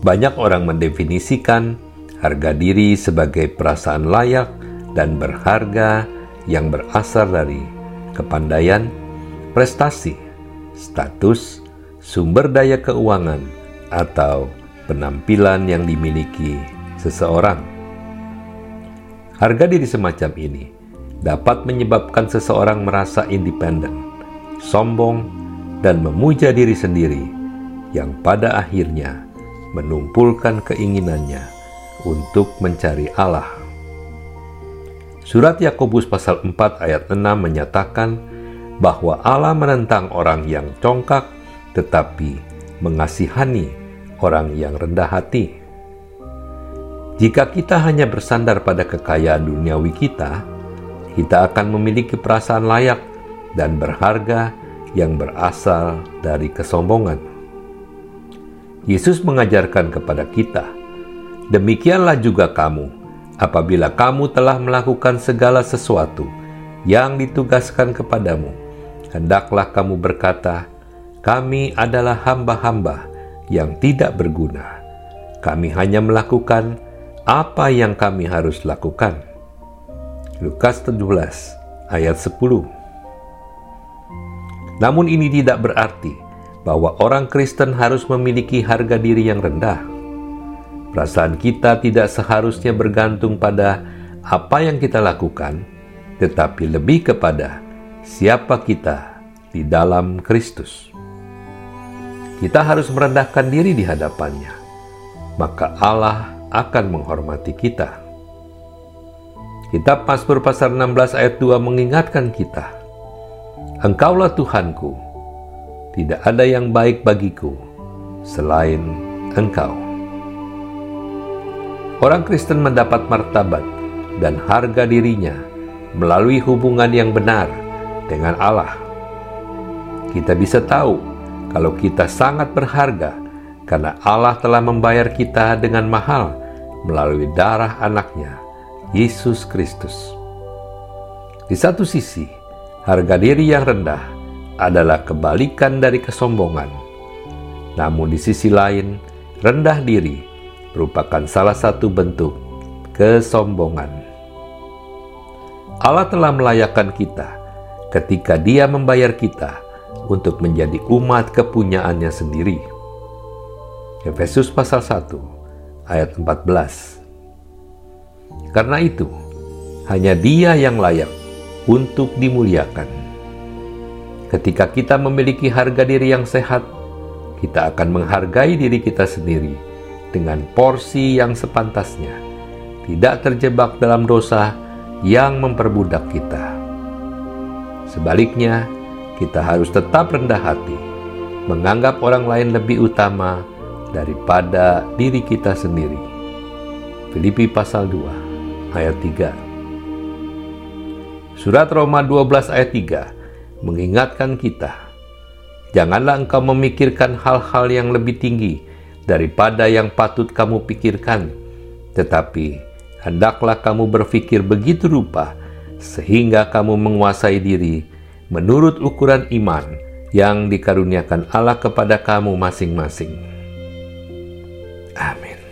Banyak orang mendefinisikan harga diri sebagai perasaan layak dan berharga yang berasal dari kepandaian, prestasi, status, sumber daya keuangan, atau penampilan yang dimiliki seseorang. Harga diri semacam ini dapat menyebabkan seseorang merasa independen, sombong, dan memuja diri sendiri, yang pada akhirnya menumpulkan keinginannya untuk mencari Allah. Surat Yakobus pasal 4 ayat 6 menyatakan bahwa Allah menentang orang yang congkak tetapi mengasihani orang yang rendah hati. Jika kita hanya bersandar pada kekayaan duniawi kita, kita akan memiliki perasaan layak dan berharga yang berasal dari kesombongan. Yesus mengajarkan kepada kita, "Demikianlah juga kamu, apabila kamu telah melakukan segala sesuatu yang ditugaskan kepadamu, hendaklah kamu berkata, 'Kami adalah hamba-hamba yang tidak berguna. Kami hanya melakukan' apa yang kami harus lakukan. Lukas 17 ayat 10 Namun ini tidak berarti bahwa orang Kristen harus memiliki harga diri yang rendah. Perasaan kita tidak seharusnya bergantung pada apa yang kita lakukan, tetapi lebih kepada siapa kita di dalam Kristus. Kita harus merendahkan diri di hadapannya, maka Allah akan menghormati kita. Kitab Mazmur pasal 16 ayat 2 mengingatkan kita, Engkaulah Tuhanku, tidak ada yang baik bagiku selain Engkau. Orang Kristen mendapat martabat dan harga dirinya melalui hubungan yang benar dengan Allah. Kita bisa tahu kalau kita sangat berharga karena Allah telah membayar kita dengan mahal melalui darah anaknya, Yesus Kristus. Di satu sisi, harga diri yang rendah adalah kebalikan dari kesombongan. Namun di sisi lain, rendah diri merupakan salah satu bentuk kesombongan. Allah telah melayakkan kita ketika dia membayar kita untuk menjadi umat kepunyaannya sendiri. Efesus pasal 1 ayat 14. Karena itu, hanya Dia yang layak untuk dimuliakan. Ketika kita memiliki harga diri yang sehat, kita akan menghargai diri kita sendiri dengan porsi yang sepantasnya, tidak terjebak dalam dosa yang memperbudak kita. Sebaliknya, kita harus tetap rendah hati, menganggap orang lain lebih utama daripada diri kita sendiri. Filipi pasal 2 ayat 3. Surat Roma 12 ayat 3 mengingatkan kita, janganlah engkau memikirkan hal-hal yang lebih tinggi daripada yang patut kamu pikirkan, tetapi hendaklah kamu berpikir begitu rupa sehingga kamu menguasai diri menurut ukuran iman yang dikaruniakan Allah kepada kamu masing-masing. Amén.